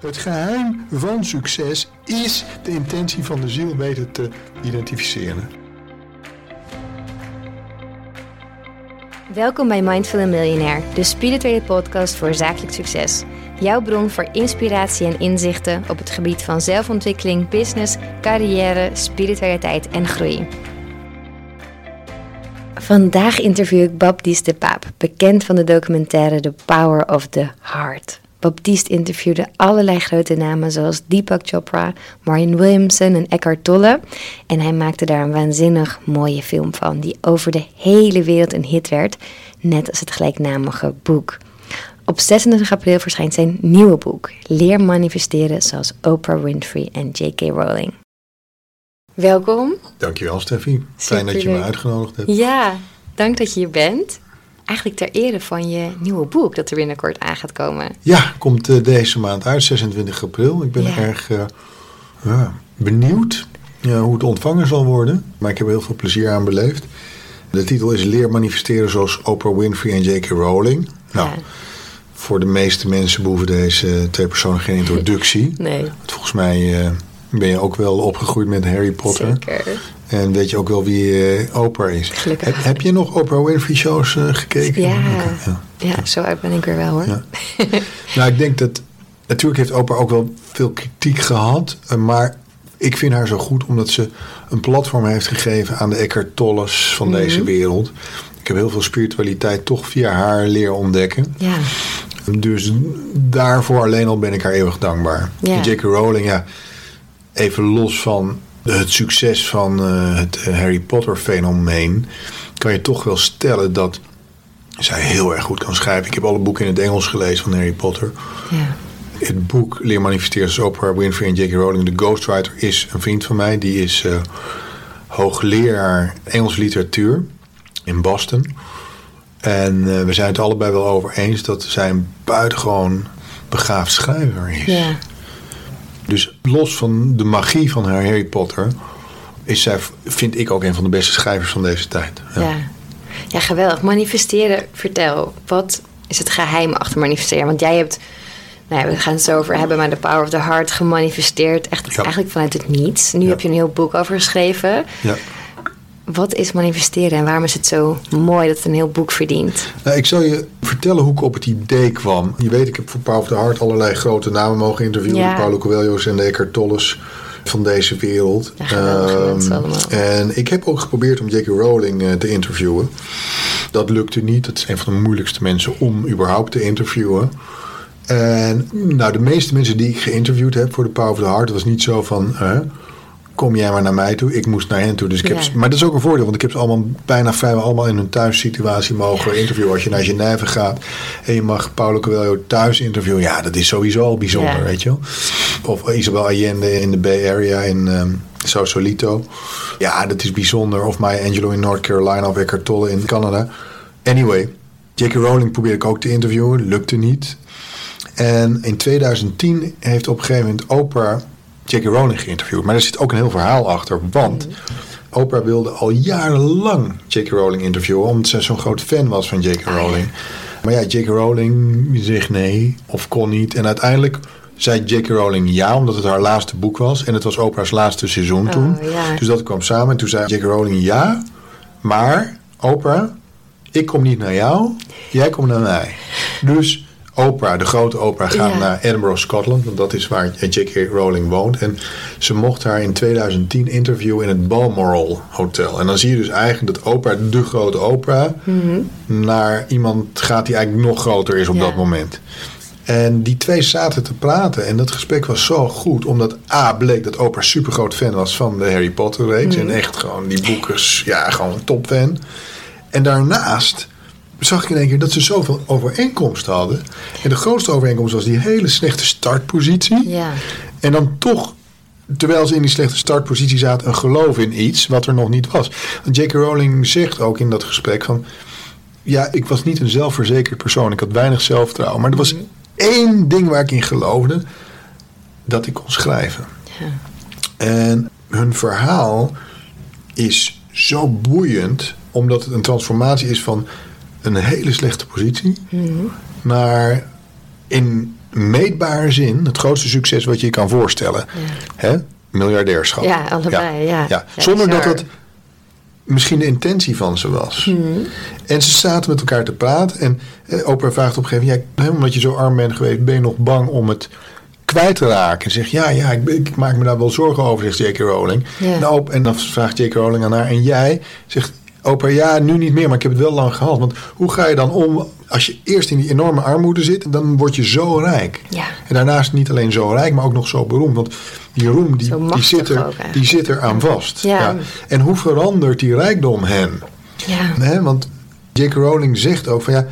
Het geheim van succes is de intentie van de ziel weten te identificeren. Welkom bij Mindful Millionaire, de spirituele podcast voor zakelijk succes. Jouw bron voor inspiratie en inzichten op het gebied van zelfontwikkeling, business, carrière, spiritualiteit en groei. Vandaag interview ik Baptiste de Paap, bekend van de documentaire The Power of the Heart. Baptiste interviewde allerlei grote namen zoals Deepak Chopra, Marion Williamson en Eckhart Tolle. En hij maakte daar een waanzinnig mooie film van, die over de hele wereld een hit werd, net als het gelijknamige boek. Op 26 april verschijnt zijn nieuwe boek, Leer manifesteren zoals Oprah Winfrey en J.K. Rowling. Welkom. Dankjewel Steffi. Fijn dat je me uitgenodigd hebt. Ja, dank dat je hier bent eigenlijk ter ere van je nieuwe boek dat er binnenkort aan gaat komen. Ja, komt uh, deze maand uit, 26 april. Ik ben ja. erg uh, ja, benieuwd hoe het ontvangen zal worden. Maar ik heb er heel veel plezier aan beleefd. De titel is Leer manifesteren zoals Oprah Winfrey en J.K. Rowling. Nou, voor de meeste mensen behoeven deze twee personen geen introductie. nee. Want volgens mij uh, ben je ook wel opgegroeid met Harry Potter. Zeker. En weet je ook wel wie uh, Oprah is. Gelukkig. Heb, heb, je nog Oprah Winfrey shows uh, gekeken? Ja. ja. ja. zo uit ben ik er wel hoor. Ja. nou, ik denk dat... Natuurlijk heeft Oprah ook wel veel kritiek gehad. Uh, maar ik vind haar zo goed omdat ze een platform heeft gegeven aan de Eckhart Tolles van mm -hmm. deze wereld. Ik heb heel veel spiritualiteit toch via haar leren ontdekken. Ja. Dus daarvoor alleen al ben ik haar eeuwig dankbaar. Ja. J.K. Rowling, ja, even los van het succes van uh, het Harry Potter fenomeen kan je toch wel stellen dat zij heel erg goed kan schrijven. Ik heb alle boeken in het Engels gelezen van Harry Potter. Ja. Het boek Leer manifesteren zoals Oprah Winfrey en J.K. Rowling, de ghostwriter, is een vriend van mij. Die is uh, hoogleraar Engelse literatuur in Boston. En uh, we zijn het allebei wel over eens dat zij een buitengewoon begaafd schrijver is. Ja. Los van de magie van haar Harry Potter, is zij, vind ik ook een van de beste schrijvers van deze tijd. Ja, ja. ja geweldig. Manifesteren, vertel. Wat is het geheim achter manifesteren? Want jij hebt, nou ja, we gaan het zo over hebben, maar de Power of the Heart gemanifesteerd. Echt ja. eigenlijk vanuit het niets. Nu heb je een heel boek over geschreven. Ja. Wat is manifesteren en waarom is het zo mooi dat het een heel boek verdient? Nou, ik zal je vertellen hoe ik op het idee kwam. Je weet, ik heb voor Power of the Heart allerlei grote namen mogen interviewen. Ja. Paulo Coelho's en de Eckhart Tolles van deze wereld. Ja, Ehm, en ik heb ook geprobeerd om J.K. Rowling eh, te interviewen. Dat lukte niet. Dat is een van de moeilijkste mensen om überhaupt te interviewen. En nou, de meeste mensen die ik geïnterviewd heb voor de Power of the Heart... was niet zo van... kom jij maar naar mij toe. Ik moest naar hen toe. Dus ik heb, Ja. maar dat is ook een voordeel, want ik heb ze allemaal bijna vrijwel allemaal in hun thuissituatie mogen interviewen. Als je naar Genève gaat en je mag Paulo Coelho thuis interviewen, ja, dat is sowieso al bijzonder, Ja. weet je wel. Of Isabel Allende in de Bay Area in ehm Sausalito. Ja, dat is bijzonder. Of Maya Angelou in North Carolina of Eckhart Tolle in Canada. Anyway, J.K. Rowling probeerde ik ook te interviewen, lukte niet. En in 2010 heeft op een gegeven moment Oprah J.K. Rowling geïnterviewd. Maar er zit ook een heel verhaal achter. Want Oprah wilde al jarenlang J.K. Rowling interviewen. Omdat ze zo'n groot fan was van J.K. Rowling. Maar ja, J.K. Rowling zegt nee of kon niet. En uiteindelijk zei J.K. Rowling ja, omdat het haar laatste boek was. En het was Oprah's laatste seizoen toen. Oh, ja. Dus dat kwam samen. En toen zei J.K. Rowling ja. Maar Oprah, ik kom niet naar jou. Jij komt naar mij. Dus Oprah, de grote Oprah, gaat Ja. naar Edinburgh, Scotland. Want dat is waar J.K. Rowling woont. En ze mocht haar in 2010 interviewen in het Balmoral Hotel. En dan zie je dus eigenlijk dat Oprah, de grote Oprah, naar iemand gaat die eigenlijk nog groter is op Ja. dat moment. En die twee zaten te praten en dat gesprek was zo goed, omdat A bleek dat Oprah super groot fan was van de Harry Potter reeks. En echt gewoon die boekers, ja, gewoon een topfan. En daarnaast zag ik in één keer dat ze zoveel overeenkomsten hadden. En de grootste overeenkomst was die hele slechte startpositie. Ja. En dan toch, terwijl ze in die slechte startpositie zaten, een geloof in iets wat er nog niet was. Want J.K. Rowling zegt ook in dat gesprek van... Ja, ik was niet een zelfverzekerd persoon. Ik had weinig zelfvertrouwen. Maar er was één ding waar ik in geloofde. Dat ik kon schrijven. Ja. En hun verhaal is zo boeiend. Omdat het een transformatie is van een hele slechte positie. naar in meetbare zin het grootste succes wat je je kan voorstellen. Hè? Miljardairschap. Ja, allebei, ja. ja. Ja, Zonder dat het misschien de intentie van ze was. Mhm. En ze zaten met elkaar te praten. En eh, Oprah vraagt op een gegeven moment... Ja, omdat je zo arm bent geweest... ben je nog bang om het kwijt te raken? En ze zegt, ja, ja, ik, ik maak me daar wel zorgen over, zegt J.K. Rowling. Ja. En, Op- en dan vraagt J.K. Rowling aan haar... En jij? Zegt Oprah, ja, nu niet meer, maar ik heb het wel lang gehad. Want hoe ga je dan om als je eerst in die enorme armoede zit... dan word je zo rijk. Ja. En daarnaast niet alleen zo rijk, maar ook nog zo beroemd. Want die roem, die, die, zit, er, die zit er aan vast. Ja. En hoe verandert die rijkdom hen? Ja. Hè, want J.K. Rowling zegt ook van ja,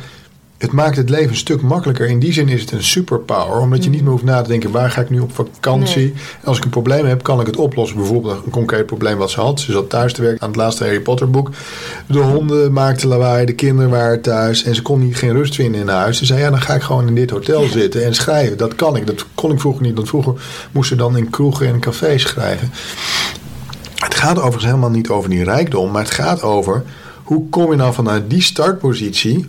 het maakt het leven een stuk makkelijker. In die zin is het een superpower, omdat je niet meer hoeft na te denken waar ga ik nu op vakantie. Nee. Als ik een probleem heb, kan ik het oplossen. Bijvoorbeeld een concreet probleem wat ze had. Ze zat thuis te werken aan het laatste Harry Potter boek. De honden maakten lawaai, de kinderen waren thuis en ze kon niet, geen rust vinden in huis. Ze zei ja, dan ga ik gewoon in dit hotel zitten en schrijven. Dat kan ik. Dat kon ik vroeger niet, want vroeger moest ze dan in kroegen en cafés schrijven. Het gaat overigens helemaal niet over die rijkdom, maar het gaat over hoe kom je nou vanuit die startpositie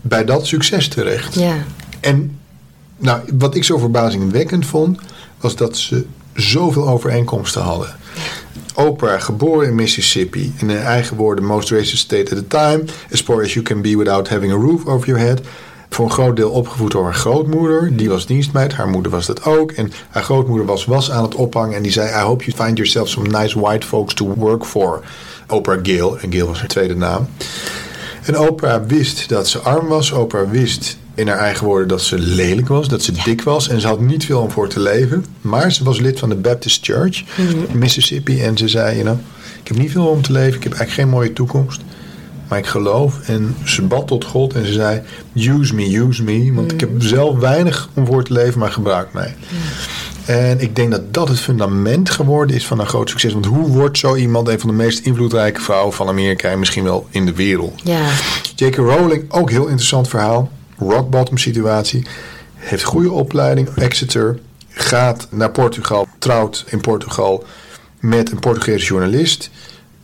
bij dat succes terecht. Ja. En nou, wat ik zo verbazingwekkend vond, was dat ze zoveel overeenkomsten hadden. Oprah, geboren in Mississippi, in haar eigen woorden, most racist state at the time, as poor as you can be without having a roof over your head. Voor een groot deel opgevoed door haar grootmoeder, die was dienstmeid, haar moeder was dat ook. En haar grootmoeder was was aan het ophangen en die zei: I hope you find yourself some nice white folks to work for. Oprah Gail, en Gail was haar tweede naam. En Oprah wist dat ze arm was. Oprah wist in haar eigen woorden dat ze lelijk was, dat ze dik was. En ze had niet veel om voor te leven. Maar ze was lid van de Baptist Church in Mississippi. En ze zei, you know, ik heb niet veel om te leven. Ik heb eigenlijk geen mooie toekomst. Maar ik geloof. En ze bad tot God en ze zei, use me, use me. Want ik heb zelf weinig om voor te leven, maar gebruik mij. En ik denk dat dat het fundament geworden is van een groot succes. Want hoe wordt zo iemand een van de meest invloedrijke vrouwen van Amerika en misschien wel in de wereld? Ja. J.K. Rowling, ook heel interessant verhaal. Rock bottom situatie. Heeft goede opleiding, Exeter. Gaat naar Portugal, trouwt in Portugal met een Portugese journalist.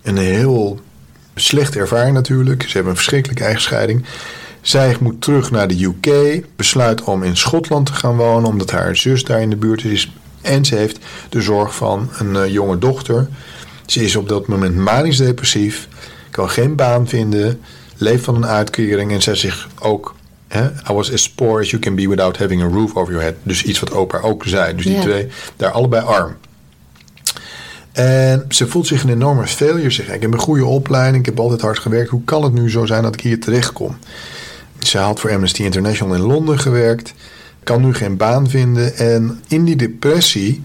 Een heel slechte ervaring natuurlijk. Ze hebben een verschrikkelijke echtscheiding. Zij moet terug naar de UK. Besluit om in Schotland te gaan wonen, omdat haar zus daar in de buurt is. En ze heeft de zorg van een eh, jonge dochter. Ze is op dat moment manisch depressief. Kan geen baan vinden. Leeft van een uitkering. En zegt zich ook... Hè, I was as poor as you can be without having a roof over your head. Dus iets wat Oprah ook zei. Dus die Ja. twee, daar allebei arm. En ze voelt zich een enorme failure. Zegt, ik heb een goede opleiding, ik heb altijd hard gewerkt. Hoe kan het nu zo zijn dat ik hier terecht kom? Ze had voor Amnesty International in Londen gewerkt. Kan nu geen baan vinden. En in die depressie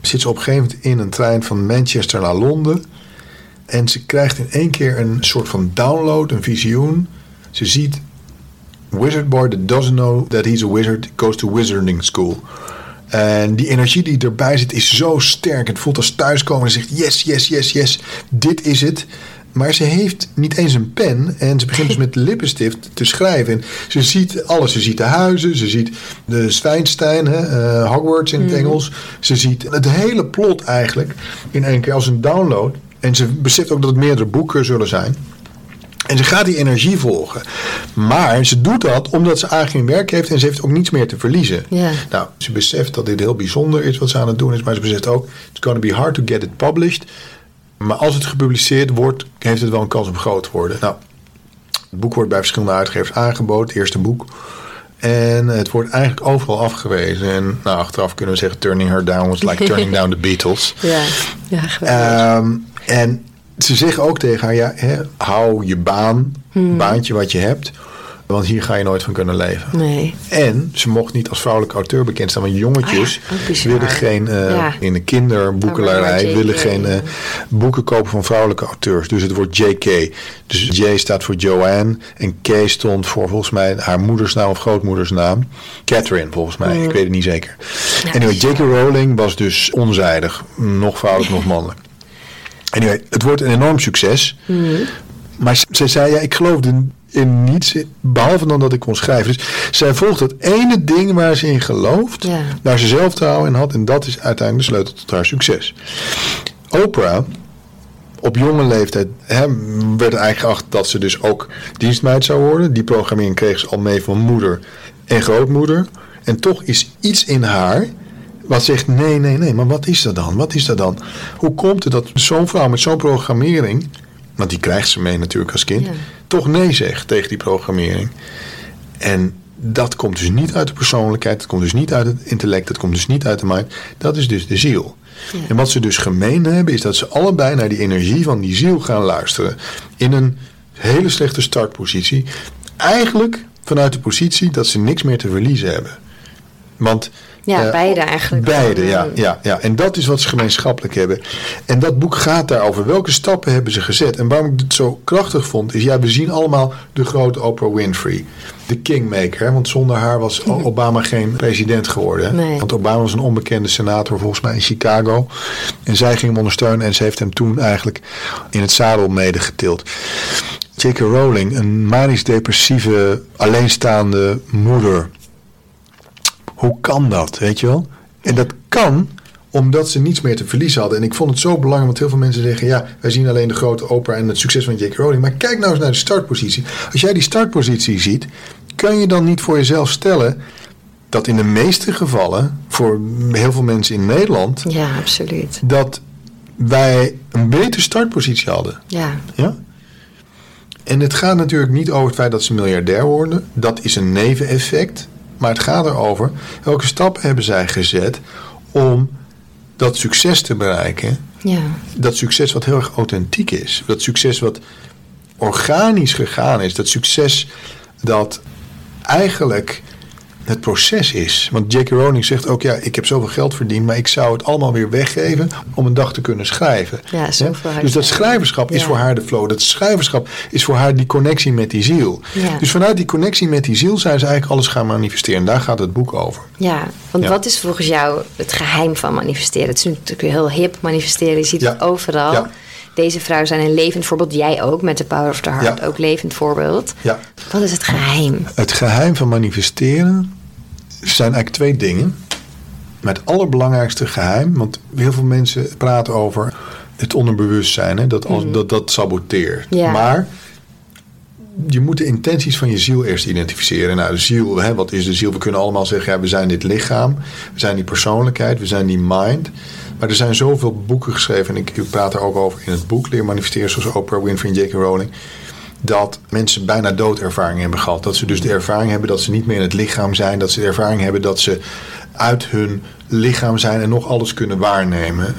zit ze op een gegeven moment in een trein van Manchester naar Londen. En ze krijgt in één keer een soort van download, een visioen. Ze ziet Wizard Boy that doesn't know that he's a wizard goes to wizarding school. En die energie die erbij zit is zo sterk. Het voelt als thuiskomen en ze zegt yes, yes, yes, yes, dit is het. Maar ze heeft niet eens een pen en ze begint dus met lippenstift te schrijven. En ze ziet alles. Ze ziet de huizen, ze ziet de Zwijnstein, hè, eh, Hogwarts in het Engels. Ze ziet het hele plot eigenlijk in één keer als een download. En ze beseft ook dat het meerdere boeken zullen zijn. En ze gaat die energie volgen. Maar ze doet dat omdat ze eigenlijk geen werk heeft en ze heeft ook niets meer te verliezen. Nou, ze beseft dat dit heel bijzonder is wat ze aan het doen is, maar ze beseft ook: it's going to be hard to get it published. Maar als het gepubliceerd wordt, heeft het wel een kans om groot te worden. Nou, het boek wordt bij verschillende uitgevers aangeboden, het eerste boek. En het wordt eigenlijk overal afgewezen. En nou, achteraf kunnen we zeggen: turning her down was like turning down the Beatles. Ja. Ja, geweldig. Ehm, en ze zeggen ook tegen haar, ja, hè, hou je baan, Hmm. baantje wat je hebt. Want hier ga je nooit van kunnen leven. nee. En ze mocht niet als vrouwelijke auteur bekend staan. Want jongetjes Ah ja, willen geen, eh, Ja. in de kinderboekelarij, Oh, willen geen eh, boeken kopen van vrouwelijke auteurs. Dus het wordt JK. Dus J staat voor Joanne. En K stond voor volgens mij haar moedersnaam of grootmoedersnaam. Catherine volgens mij, ik weet het niet zeker. Ja, anyway. J.K. Rowling was dus onzijdig. Nog vrouwelijk, nog mannelijk. Anyway, het wordt een enorm succes. Maar ze- ze zei, ja, ik geloofde in niets, behalve dan dat ik kon schrijven. Dus zij volgt het ene ding waar ze in gelooft, Ja. waar ze zelfvertrouwen in had. En dat is uiteindelijk de sleutel tot haar succes. Oprah, op jonge leeftijd, hè, werd eigenlijk geacht dat ze dus ook dienstmeid zou worden. Die programmering kreeg ze al mee van moeder en grootmoeder. En toch is iets in haar wat zegt: nee, nee, nee, maar wat is dat dan? Wat is dat dan? Hoe komt het dat zo'n vrouw met zo'n programmering, want die krijgt ze mee natuurlijk als kind, Ja. toch nee zegt tegen die programmering? En dat komt dus niet uit de persoonlijkheid, dat komt dus niet uit het intellect, dat komt dus niet uit de mind. Dat is dus de ziel. Ja. En wat ze dus gemeen hebben, is dat ze allebei naar die energie van die ziel gaan luisteren. In een hele slechte startpositie. Eigenlijk vanuit de positie dat ze niks meer te verliezen hebben. Want Ja, eh, beide eigenlijk. Beide, ja, Mm. ja, ja. En dat is wat ze gemeenschappelijk hebben. En dat boek gaat daarover. Welke stappen hebben ze gezet? En waarom ik het zo krachtig vond, is ja, we zien allemaal de grote Oprah Winfrey. De kingmaker. hè, Want zonder haar was Obama geen president geworden. Nee. Want Obama was een onbekende senator, volgens mij in Chicago. En zij ging hem ondersteunen en ze heeft hem toen eigenlijk in het zadel medegetild. J.K. Rowling, een manisch-depressieve, alleenstaande moeder. Hoe kan dat, weet je wel? En dat kan omdat ze niets meer te verliezen hadden. En ik vond het zo belangrijk, want heel veel mensen zeggen... ja, wij zien alleen de grote opera en het succes van J.K. Rowling. Maar kijk nou eens naar de startpositie. Als jij die startpositie ziet... kan je dan niet voor jezelf stellen... dat in de meeste gevallen, voor heel veel mensen in Nederland... Ja, absoluut. dat wij een betere startpositie hadden. Ja, Ja? En het gaat natuurlijk niet over het feit dat ze miljardair worden. Dat is een neveneffect. Maar het gaat erover welke stappen hebben zij gezet om dat succes te bereiken. ja, Dat succes wat heel erg authentiek is. Dat succes wat organisch gegaan is. Dat succes dat eigenlijk het proces is. Want J.K. Rowling zegt ook, ja, ik heb zoveel geld verdiend, maar ik zou het allemaal weer weggeven om een dag te kunnen schrijven. Ja, had Dus dat schrijverschap is voor haar de flow. Dat schrijverschap is voor haar die connectie met die ziel. Ja. Dus vanuit die connectie met die ziel zijn ze eigenlijk alles gaan manifesteren. En daar gaat het boek over. ja. Want wat is volgens jou het geheim van manifesteren? Het is natuurlijk heel hip manifesteren. Je ziet het overal. Deze vrouw zijn een levend voorbeeld. Jij ook met de Power of the Heart. Ja. Ook levend voorbeeld. Ja. Wat is het geheim? Het geheim van manifesteren zijn eigenlijk twee dingen. Maar het allerbelangrijkste geheim, want heel veel mensen praten over het onderbewustzijn, hè, dat, als, dat dat saboteert. Ja. Maar je moet de intenties van je ziel eerst identificeren. Nou, de ziel, hè, wat is de ziel? We kunnen allemaal zeggen, ja, we zijn dit lichaam, we zijn die persoonlijkheid, we zijn die mind. Maar er zijn zoveel boeken geschreven, en ik, praat er ook over in het boek Leer Manifesteren, zoals Oprah Winfrey en J.K. Rowling dat mensen bijna doodervaring hebben gehad. Dat ze dus de ervaring hebben dat ze niet meer in het lichaam zijn. Dat ze de ervaring hebben dat ze uit hun lichaam zijn en nog alles kunnen waarnemen.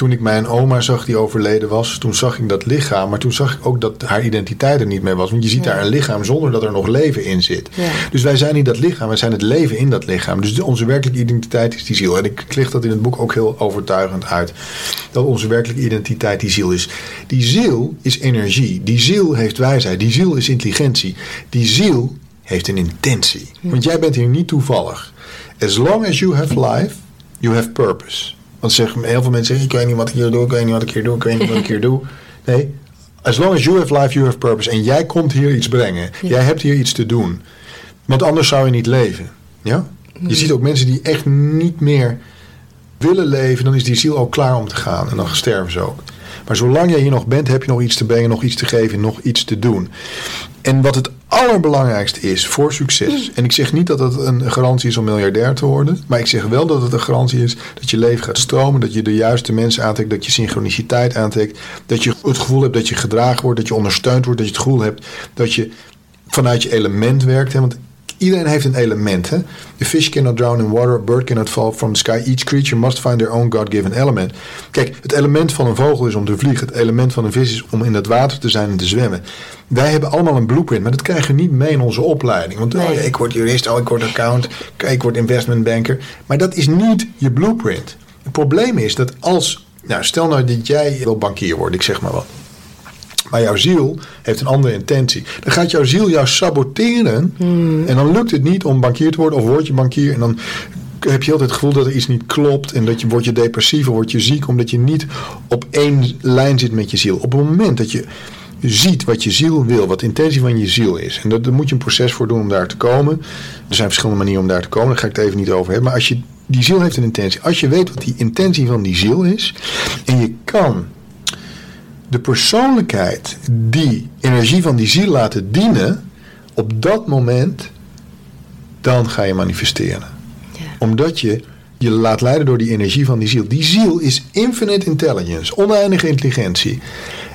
Toen ik mijn oma zag die overleden was, toen zag ik dat lichaam. Maar toen zag ik ook dat haar identiteit er niet meer was. Want je ziet Ja. daar een lichaam zonder dat er nog leven in zit. Ja. Dus wij zijn niet dat lichaam, wij zijn het leven in dat lichaam. Dus onze werkelijke identiteit is die ziel. En ik licht dat in het boek ook heel overtuigend uit. Dat onze werkelijke identiteit die ziel is. Die ziel is energie. Die ziel heeft wijsheid. Die ziel is intelligentie. Die ziel heeft een intentie. Want jij bent hier niet toevallig. As long as you have life, you have purpose. Want zeggen, heel veel mensen zeggen, ik weet niet wat ik hier doe, ik weet niet wat ik hier doe, ik weet niet wat ik hier doe. Nee, as long as you have life, you have purpose. En jij komt hier iets brengen. Jij hebt hier iets te doen. Want anders zou je niet leven. Ja? Je ziet ook mensen die echt niet meer willen leven, dan is die ziel ook klaar om te gaan. En dan sterven ze ook. Maar zolang jij hier nog bent, heb je nog iets te brengen, nog iets te geven, nog iets te doen. En wat het allerbelangrijkste is voor succes. En ik zeg niet dat het een garantie is om miljardair te worden. Maar ik zeg wel dat het een garantie is dat je leven gaat stromen. Dat je de juiste mensen aantrekt. Dat je synchroniciteit aantrekt. Dat je het gevoel hebt dat je gedragen wordt. Dat je ondersteund wordt. Dat je het gevoel hebt dat je vanuit je element werkt. Hè? Want iedereen heeft een element. Hè? The fish cannot drown in water, a bird cannot fall from the sky. Each creature must find their own God-given element. Kijk, het element van een vogel is om te vliegen. Het element van een vis is om in het water te zijn en te zwemmen. Wij hebben allemaal een blueprint, maar dat krijgen we niet mee in onze opleiding. Want oh Nee. ja, ik word jurist, oh, ik word account, ik word investment banker. Maar dat is niet je blueprint. Het probleem is dat als, nou stel nou dat jij wil bankier worden, ik zeg maar wat. Maar jouw ziel heeft een andere intentie. Dan gaat jouw ziel jou saboteren. En dan lukt het niet om bankier te worden. Of word je bankier. En dan heb je altijd het gevoel dat er iets niet klopt. En dat je word je depressief of word je ziek. Omdat je niet op één lijn zit met je ziel. Op het moment dat je ziet wat je ziel wil. Wat de intentie van je ziel is. En dat, daar moet je een proces voor doen om daar te komen. Er zijn verschillende manieren om daar te komen. Daar ga ik het even niet over hebben. Maar als je, die ziel heeft een intentie. Als je weet wat die intentie van die ziel is. En je kan de persoonlijkheid die energie van die ziel laten dienen, op dat moment, dan ga je manifesteren. Omdat je je laat leiden door die energie van die ziel. Die ziel is infinite intelligence, oneindige intelligentie.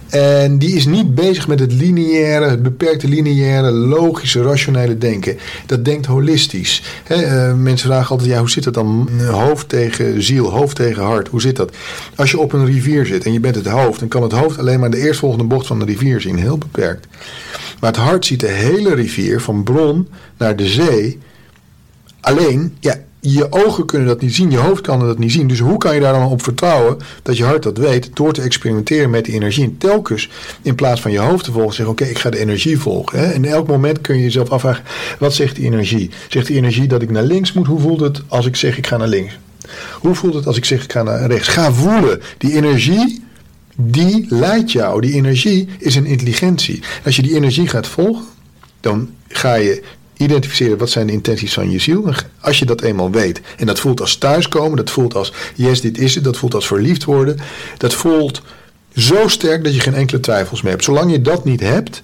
En die is niet bezig met het lineaire, het beperkte lineaire, logische, rationele denken. Dat denkt holistisch. uh, mensen vragen altijd, ja, hoe zit het dan? Hoofd tegen ziel, hoofd tegen hart. Hoe zit dat? Als je op een rivier zit en je bent het hoofd, dan kan het hoofd alleen maar de eerstvolgende bocht van de rivier zien. Heel beperkt. Maar het hart ziet de hele rivier van bron naar de zee. Alleen, ja, je ogen kunnen dat niet zien, je hoofd kan dat niet zien. Dus hoe kan je daar dan op vertrouwen dat je hart dat weet door te experimenteren met die energie? En telkens in plaats van je hoofd te volgen, zeggen: Oké, ik ga de energie volgen. Hè? En elk moment kun je jezelf afvragen: wat zegt die energie? Zegt die energie dat ik naar links moet? Hoe voelt het als ik zeg ik ga naar links? Hoe voelt het als ik zeg ik ga naar rechts? Ga voelen. Die energie, die leidt jou. Die energie is een intelligentie. Als je die energie gaat volgen, dan ga je identificeren wat zijn de intenties van je ziel. Als je dat eenmaal weet en dat voelt als thuiskomen, dat voelt als yes, dit is het, dat voelt als verliefd worden, dat voelt zo sterk dat je geen enkele twijfels meer hebt. Zolang je dat niet hebt,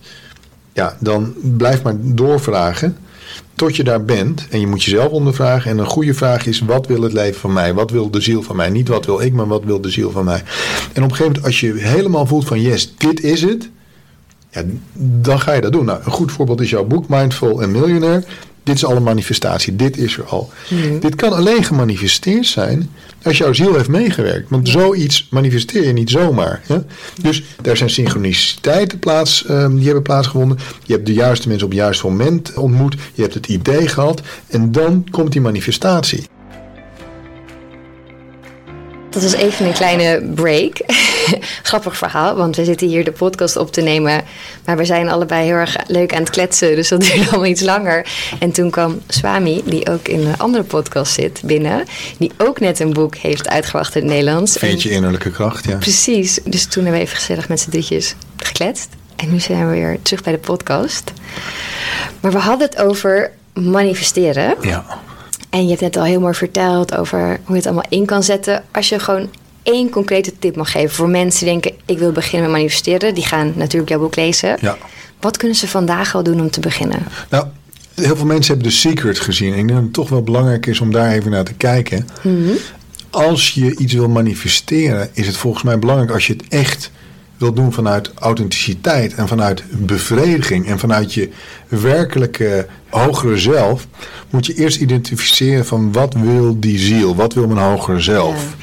ja, dan blijf maar doorvragen tot je daar bent. En je moet jezelf ondervragen. En een goede vraag is: wat wil het leven van mij? Wat wil de ziel van mij? Niet wat wil ik, maar wat wil de ziel van mij? En op een gegeven moment, als je helemaal voelt van yes, dit is het ja, dan ga je dat doen. Nou, een goed voorbeeld is jouw boek Mindful en Millionaire. Dit is al een manifestatie, dit is er al. Mhm. Dit kan alleen gemanifesteerd zijn als jouw ziel heeft meegewerkt. Want zoiets manifesteer je niet zomaar. Dus daar zijn synchroniciteiten plaats, um, die hebben plaatsgevonden. Je hebt de juiste mensen op het juiste moment ontmoet. Je hebt het idee gehad. En dan komt die manifestatie. Dat was even een kleine break. Grappig verhaal, want we zitten hier de podcast op te nemen. Maar we zijn allebei heel erg leuk aan het kletsen. Dus dat duurde allemaal iets langer. En toen kwam Swami, die ook in een andere podcast zit, binnen. Die ook net een boek heeft uitgebracht in het Nederlands. Vind je innerlijke kracht, ja. Precies. Dus toen hebben we even gezellig met z'n drietjes gekletst. En nu zijn we weer terug bij de podcast. Maar we hadden het over manifesteren. Ja. En je hebt net al heel mooi verteld over hoe je het allemaal in kan zetten. Als je gewoon één concrete tip mag geven voor mensen die denken: ik wil beginnen met manifesteren, die gaan natuurlijk jouw boek lezen. Ja. Wat kunnen ze vandaag al doen om te beginnen? Nou, heel veel mensen hebben The Secret gezien. Ik denk dat het toch wel belangrijk is om daar even naar te kijken. Mhm. Als je iets wil manifesteren, is het volgens mij belangrijk als je het echt wil doen vanuit authenticiteit en vanuit bevrediging en vanuit je werkelijke hogere zelf, moet je eerst identificeren van wat wil die ziel, wat wil mijn hogere zelf.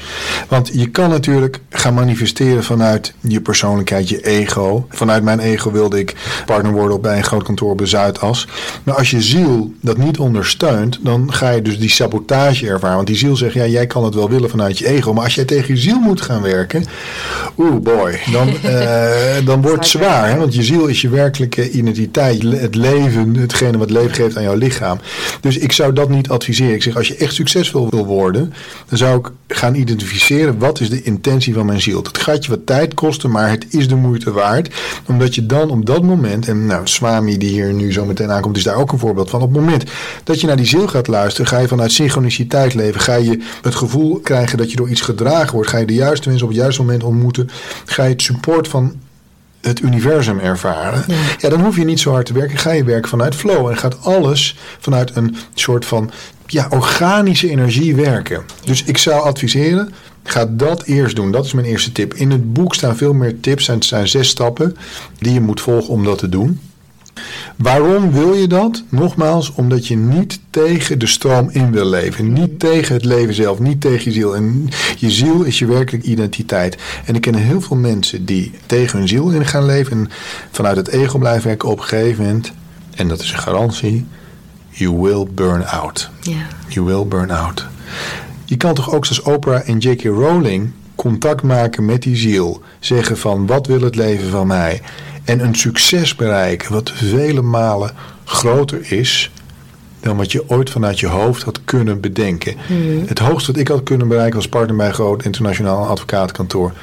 Want je kan natuurlijk gaan manifesteren vanuit je persoonlijkheid, je ego. Vanuit mijn ego wilde ik partner worden op bij een groot kantoor op de Zuidas. Maar als je ziel dat niet ondersteunt, dan ga je dus die sabotage ervaren. Want die ziel zegt, ja, jij kan het wel willen vanuit je ego. Maar als jij tegen je ziel moet gaan werken, oeh boy, dan, uh, dan wordt het zwaar. Hè? Want je ziel is je werkelijke identiteit, het leven, hetgene wat leven geeft aan jouw lichaam. Dus ik zou dat niet adviseren. Ik zeg, als je echt succesvol wil worden, dan zou ik gaan identificeren wat is de intentie van mijn ziel. Dat gaat je wat tijd kosten, maar het is de moeite waard. Omdat je dan op dat moment, en nou, Swami die hier nu zo meteen aankomt, is daar ook een voorbeeld van. Op het moment dat je naar die ziel gaat luisteren, ga je vanuit synchroniciteit leven. Ga je het gevoel krijgen dat je door iets gedragen wordt. Ga je de juiste mensen op het juiste moment ontmoeten. Ga je het support van het universum ervaren. Ja. dan hoef je niet zo hard te werken. Ga je werken vanuit flow. En gaat alles vanuit een soort van ja, organische energie werken. Dus ik zou adviseren, ga dat eerst doen. Dat is mijn eerste tip. In het boek staan veel meer tips. En het zijn zes stappen die je moet volgen om dat te doen. Waarom wil je dat? Nogmaals, omdat je niet tegen de stroom in wil leven. Niet tegen het leven zelf, niet tegen je ziel. En je ziel is je werkelijke identiteit. En ik ken heel veel mensen die tegen hun ziel in gaan leven en vanuit het ego blijven werken op een gegeven moment. En dat is een garantie. You will burn out. Yeah. You will burn out. Je kan toch ook zoals Oprah en J.K. Rowling contact maken met die ziel. Zeggen van wat wil het leven van mij? En een succes bereiken wat vele malen groter is dan wat je ooit vanuit je hoofd had kunnen bedenken. Hmm. Het hoogste wat ik had kunnen bereiken als partner bij een groot internationaal advocatenkantoor.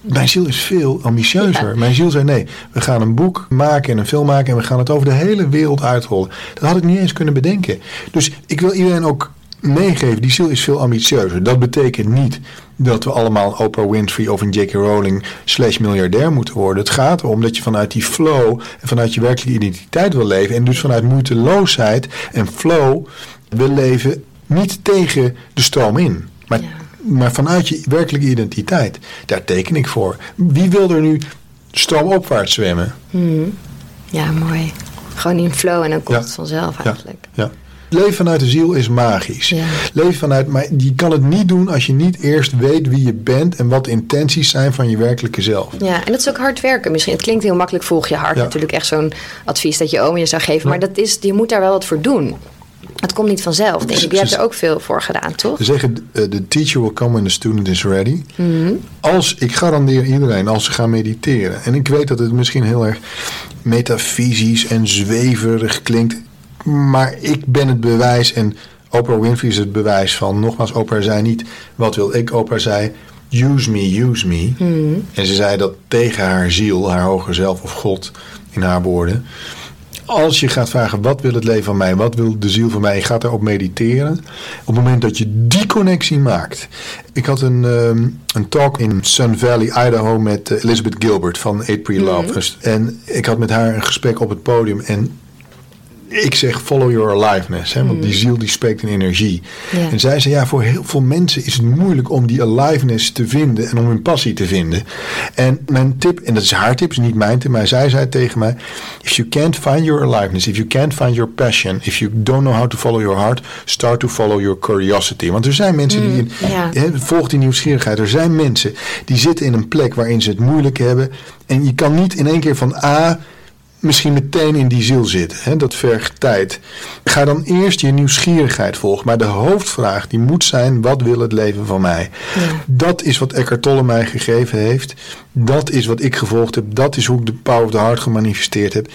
Mijn ziel is veel ambitieuzer. Mijn ziel zei: nee, we gaan een boek maken en een film maken en we gaan het over de hele wereld uitrollen. Dat had ik niet eens kunnen bedenken. Dus ik wil iedereen ook meegeven: die ziel is veel ambitieuzer. Dat betekent niet dat we allemaal Oprah Winfrey of een J.K. Rowling slash miljardair moeten worden. Het gaat erom dat je vanuit die flow en vanuit je werkelijke identiteit wil leven. En dus vanuit moeiteloosheid en flow wil leven niet tegen de stroom in. Maar, Ja. maar vanuit je werkelijke identiteit. Daar teken ik voor. Wie wil er nu stroomopwaarts zwemmen? Ja, mooi. Gewoon in flow en dan komt Ja. het vanzelf eigenlijk. Ja. Leven vanuit de ziel is magisch. Ja. Leven vanuit, maar je kan het niet doen als je niet eerst weet wie je bent en wat de intenties zijn van je werkelijke zelf. Ja, en dat is ook hard werken. Misschien, het klinkt heel makkelijk, volg je hart. Ja. Natuurlijk echt zo'n advies dat je oom je zou geven. Maar dat is, je moet daar wel wat voor doen. Het komt niet vanzelf, denk Ze- ik. Je hebt er ook veel voor gedaan, toch? Ze zeggen, eh, the teacher will come when the student is ready. Mhm. Als, ik garandeer iedereen, als ze gaan mediteren. En ik weet dat het misschien heel erg metafysisch en zweverig klinkt. Maar ik ben het bewijs en Oprah Winfrey is het bewijs van. Nogmaals, Oprah zei niet, wat wil ik? Oprah zei, use me, use me. En ze zei dat tegen haar ziel, haar hoger zelf of God, in haar woorden. Als je gaat vragen, wat wil het leven van mij? Wat wil de ziel van mij? Je gaat daarop mediteren. Op het moment dat je die connectie maakt. Ik had een, ehm, een talk in Sun Valley, Idaho met eh, Elizabeth Gilbert van Eight Pre-Love. Dus- En ik had met haar een gesprek op het podium. En ik zeg follow your aliveness. Hè, want die ziel die spreekt in energie. En zij zei ja, voor heel veel mensen is het moeilijk om die aliveness te vinden en om hun passie te vinden. En mijn tip, en dat is haar tip, is niet mijn tip, maar zij zei tegen mij: If you can't find your aliveness, if you can't find your passion, if you don't know how to follow your heart, start to follow your curiosity. Want er zijn mensen die, ja. hè, volg die nieuwsgierigheid. Er zijn mensen die zitten in een plek waarin ze het moeilijk hebben. En je kan niet in één keer van A misschien meteen in die ziel zitten. Hè? Dat vergt tijd. Ga dan eerst je nieuwsgierigheid volgen. Maar de hoofdvraag die moet zijn: wat wil het leven van mij? Dat is wat Eckhart Tolle mij gegeven heeft. Dat is wat ik gevolgd heb. Dat is hoe ik de power of the heart gemanifesteerd heb.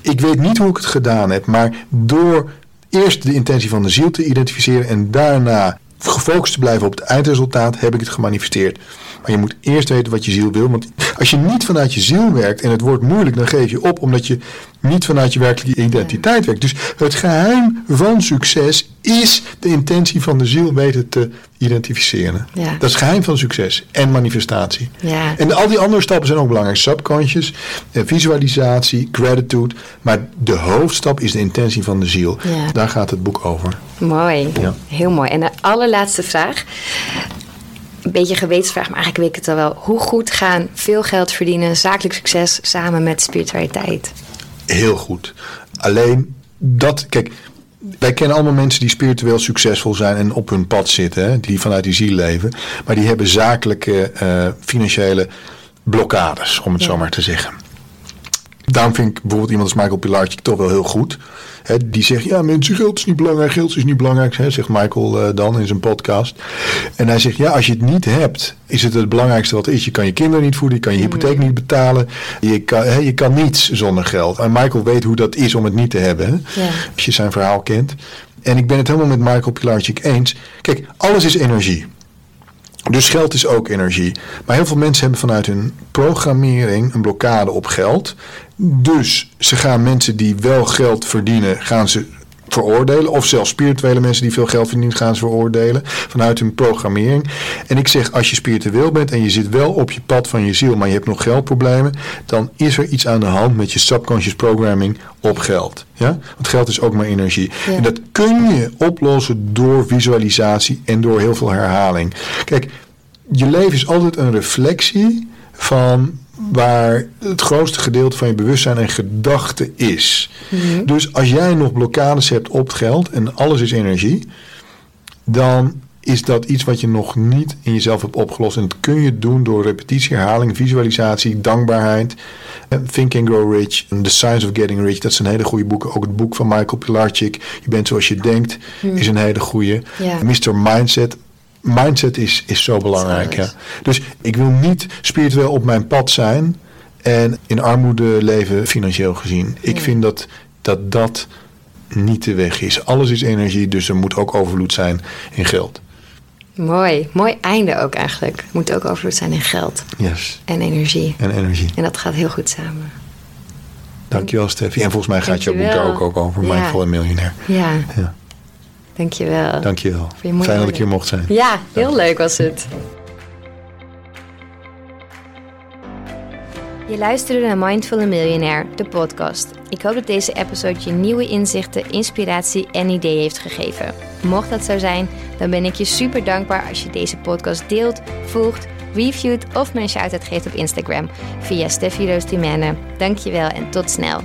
Ik weet niet hoe ik het gedaan heb, maar door eerst de intentie van de ziel te identificeren en daarna gefocust te blijven op het eindresultaat, heb ik het gemanifesteerd. Maar je moet eerst weten wat je ziel wil. Want als je niet vanuit je ziel werkt en het wordt moeilijk, dan geef je op omdat je niet vanuit je werkelijke identiteit werkt. Dus het geheim van succes is de intentie van de ziel weten te identificeren. Ja. Dat is het geheim van succes en manifestatie. Ja. En al die andere stappen zijn ook belangrijk. Subconscious, eh, visualisatie, gratitude. Maar de hoofdstap is de intentie van de ziel. Ja. Daar gaat het boek over. Mooi, Ja. heel mooi. En de allerlaatste vraag. Een beetje een gewetensvraag, maar eigenlijk weet ik het al wel. Hoe goed gaan veel geld verdienen, zakelijk succes samen met spiritualiteit? Heel goed. Alleen dat, kijk, wij kennen allemaal mensen die spiritueel succesvol zijn en op hun pad zitten, hè, die vanuit die ziel leven. Maar die hebben zakelijke, eh, financiële blokkades, om het Ja. zo maar te zeggen. Daarom vind ik bijvoorbeeld iemand als Michael Pilarczyk toch wel heel goed. Hè, die zegt, ja mensen, geld is niet belangrijk, geld is niet belangrijk, zegt Michael eh, dan in zijn podcast. En hij zegt, ja, als je het niet hebt, is het het belangrijkste wat er is. Je kan je kinderen niet voeden, je kan je hypotheek niet betalen. Je kan, hè, je kan niets zonder geld. En Michael weet hoe dat is om het niet te hebben, Ja. als je zijn verhaal kent. En ik ben het helemaal met Michael Pilarczyk eens. Kijk, alles is energie. Dus geld is ook energie. Maar heel veel mensen hebben vanuit hun programmering een blokkade op geld. Dus ze gaan mensen die wel geld verdienen, gaan ze veroordelen. Of zelfs spirituele mensen die veel geld verdienen, gaan ze veroordelen. Vanuit hun programmering. En ik zeg, als je spiritueel bent en je zit wel op je pad van je ziel, maar je hebt nog geldproblemen. Dan is er iets aan de hand met je subconscious programming op geld. Ja? Want geld is ook maar energie. Ja. En dat kun je oplossen door visualisatie en door heel veel herhaling. Kijk, je leven is altijd een reflectie van waar het grootste gedeelte van je bewustzijn en gedachte is. Dus als jij nog blokkades hebt op het geld en alles is energie, dan is dat iets wat je nog niet in jezelf hebt opgelost. En dat kun je doen door repetitie, herhaling, visualisatie, dankbaarheid. Eh, Think and Grow Rich, The Science of Getting Rich, dat zijn hele goede boeken. Ook het boek van Michael Pilarczyk, Je bent zoals je denkt, is een hele goede. Mr. Mindset, mindset is, is zo belangrijk. Ja. Dus ik wil niet spiritueel op mijn pad zijn en in armoede leven financieel gezien. Ik Ja. vind dat, dat dat niet de weg is. Alles is energie, dus er moet ook overvloed zijn in geld. Mooi, mooi einde ook eigenlijk. Moet ook overvloed zijn in geld Yes. en energie. En energie. En dat gaat heel goed samen. Dankjewel Steffi. En volgens mij gaat jouw boek daar Dankjewel. ook, ook over. Ja. Mindful en miljonair. Ja, Ja. Dankjewel. Dankjewel. Fijn dat ik hier mocht zijn. Ja, heel leuk was het. Je luisterde naar Mindful Millionaire, de podcast. Ik hoop dat deze episode je nieuwe inzichten, inspiratie en ideeën heeft gegeven. Mocht dat zo zijn, dan ben ik je super dankbaar als je deze podcast deelt, volgt, reviewt of een shout-out geeft op Instagram via Steffi Roos Dankjewel en tot snel.